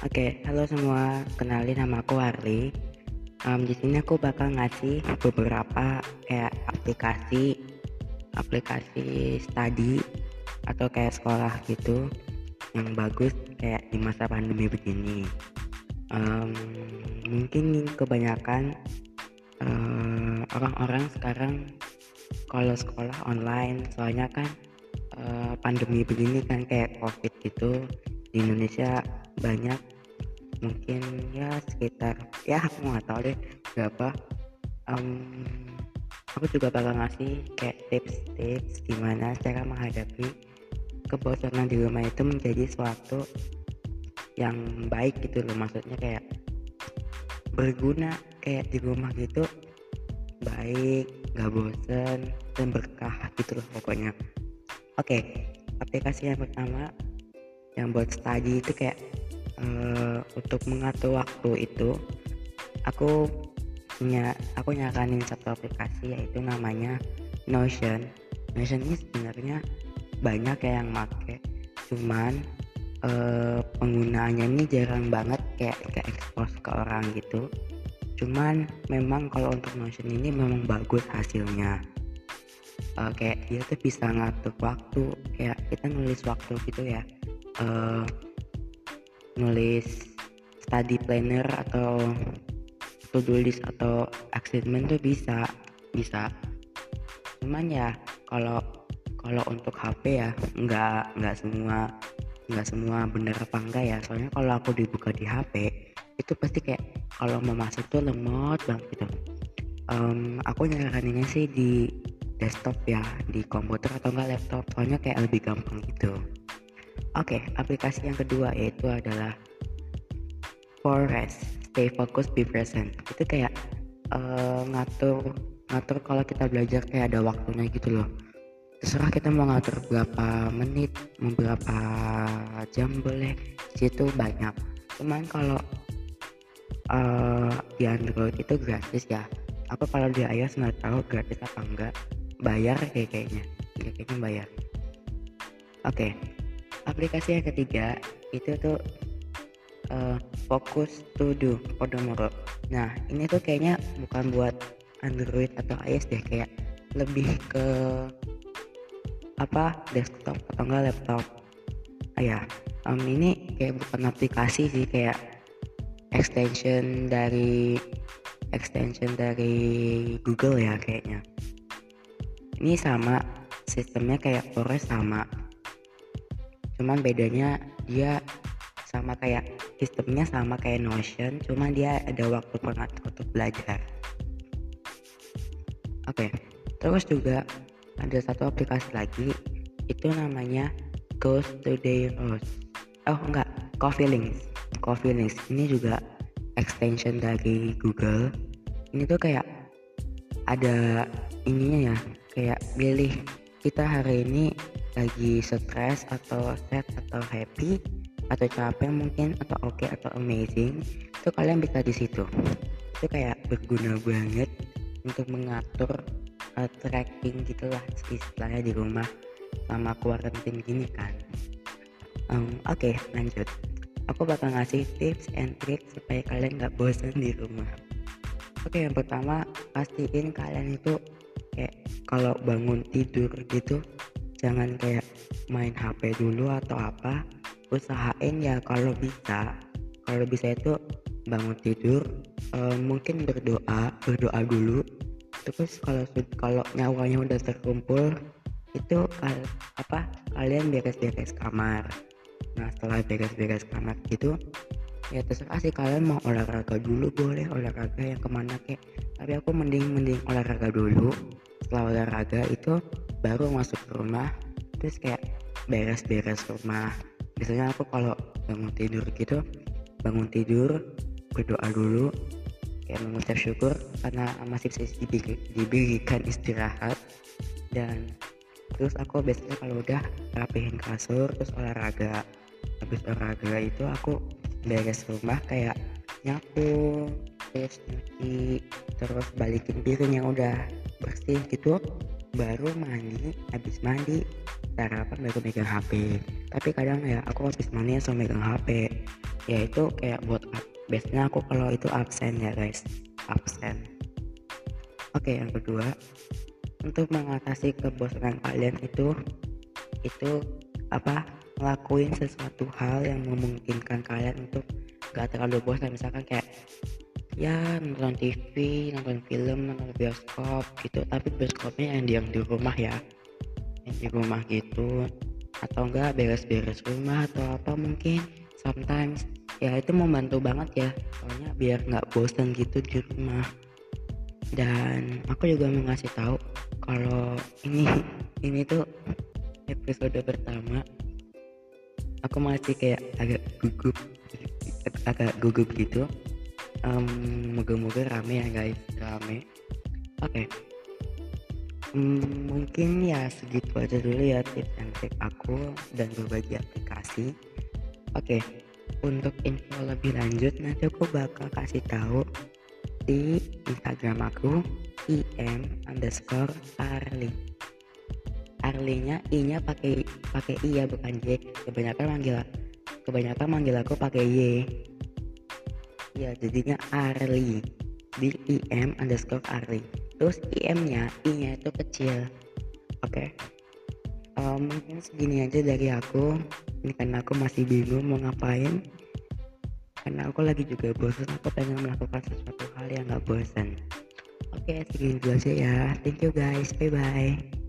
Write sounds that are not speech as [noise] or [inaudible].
Oke, halo semua. Kenalin nama aku Harley. Um, di sini aku bakal ngasih beberapa kayak aplikasi, aplikasi study atau kayak sekolah gitu yang bagus kayak di masa pandemi begini. Um, mungkin kebanyakan uh, orang-orang sekarang kalau sekolah online, soalnya kan uh, pandemi begini kan kayak covid gitu di Indonesia banyak mungkin ya sekitar ya aku nggak tahu deh berapa. Um, aku juga bakal ngasih kayak tips-tips gimana cara menghadapi kebosanan di rumah itu menjadi suatu yang baik gitu loh. Maksudnya kayak berguna kayak di rumah gitu baik nggak bosen dan berkah gitu loh pokoknya. Oke aplikasi yang pertama yang buat study itu kayak uh, untuk mengatur waktu itu aku punya aku nyaranin satu aplikasi yaitu namanya Notion. Notion ini sebenarnya banyak ya yang make cuman uh, penggunaannya ini jarang banget kayak ke expose ke orang gitu. Cuman memang kalau untuk Notion ini memang bagus hasilnya. Uh, kayak dia tuh bisa ngatur waktu kayak kita nulis waktu gitu ya. Uh, nulis study planner atau to-do list atau assignment tuh bisa bisa. Cuman ya kalau kalau untuk HP ya nggak nggak semua nggak semua bener apa enggak ya. Soalnya kalau aku dibuka di HP itu pasti kayak kalau mau masuk tuh lemot banget gitu. Um, aku nyaraninnya sih di desktop ya di komputer atau enggak laptop soalnya kayak lebih gampang gitu Oke, okay, aplikasi yang kedua yaitu adalah Forest. Stay focus, be present. Itu kayak uh, ngatur ngatur kalau kita belajar kayak ada waktunya gitu loh. Terserah kita mau ngatur berapa menit, mau berapa jam boleh. Situ banyak. Cuman kalau uh, di Android itu gratis ya. Aku kalau di iOS nggak tahu gratis apa enggak. Bayar kayak kayaknya. Kayaknya bayar. Oke. Okay aplikasi yang ketiga itu tuh uh, fokus to do Podomoro nah ini tuh kayaknya bukan buat Android atau iOS deh kayak lebih ke apa desktop atau enggak laptop. Ah, ya um, ini kayak bukan aplikasi sih kayak extension dari extension dari Google ya kayaknya. Ini sama sistemnya kayak Forest sama cuman bedanya dia sama kayak sistemnya sama kayak Notion cuman dia ada waktu pengatur untuk belajar. Oke okay. terus juga ada satu aplikasi lagi itu namanya Ghost Today Rose. Oh enggak Coffee Links. Coffee Links ini juga extension dari Google. Ini tuh kayak ada ininya ya kayak pilih kita hari ini lagi stres atau sad atau happy atau capek mungkin atau oke okay, atau amazing itu kalian bisa di situ. Itu kayak berguna banget untuk mengatur uh, tracking gitulah istilahnya di rumah sama tim gini kan. Um, oke okay, lanjut. Aku bakal ngasih tips and tricks supaya kalian nggak bosan di rumah. Oke okay, yang pertama pastiin kalian itu kayak kalau bangun tidur gitu jangan kayak main HP dulu atau apa usahain ya kalau bisa. Kalau bisa itu bangun tidur uh, mungkin berdoa berdoa dulu. Terus kalau kalau nyawanya udah terkumpul itu kal apa kalian beres-beres kamar. Nah setelah beres-beres kamar gitu ya terserah sih kalian mau olahraga dulu boleh olahraga yang ke mana kek. Tapi aku mending mending olahraga dulu. Setelah olahraga itu baru masuk ke rumah terus kayak beres-beres rumah. Biasanya aku kalau bangun tidur gitu bangun tidur berdoa dulu kayak mengucap syukur karena masih bisa diberikan istirahat. Dan terus aku biasanya kalau udah rapihin kasur terus olahraga. Habis olahraga itu aku beres rumah kayak nyapu terus nyuci terus balikin piring yang udah bersih gitu baru mandi habis mandi sarapan baru megang HP tapi kadang ya aku habis mandi langsung megang HP ya itu kayak buat biasanya aku kalau itu absen ya guys. Absen. Oke yang kedua untuk mengatasi kebosanan kalian itu itu apa? Ngelakuin sesuatu hal yang memungkinkan kalian untuk gak terlalu bosan. Misalkan kayak ya nonton TV nonton film nonton bioskop gitu. Tapi bioskopnya yang di di rumah ya. Yang di rumah gitu. Atau enggak beres-beres rumah atau apa mungkin. Sometimes ya itu membantu banget ya. Soalnya biar nggak bosan gitu di rumah. Dan aku juga mau ngasih tahu kalau ini [laughs] ini tuh episode pertama. Aku masih kayak agak gugup agak gugup gitu um, moga-moga rame ya guys. Rame. Oke. Okay. um, mungkin ya segitu aja dulu ya tips and trick aku dan berbagi aplikasi. Oke. Okay. untuk info lebih lanjut nanti aku bakal kasih tahu di Instagram aku im underscore arli. Arlinya i nya pakai pakai i ya bukan j. Kebanyakan manggil kebanyakan manggil aku pakai y ya jadinya arli. Di im underscore arli. Terus im nya i nya itu kecil. Oke. Okay? um, mungkin segini aja dari aku. Ini karena aku masih bingung mau ngapain. Karena aku lagi juga bosan aku pengen melakukan sesuatu hal yang gak bosan oke okay, segini dulu aja ya. Thank you guys. Bye bye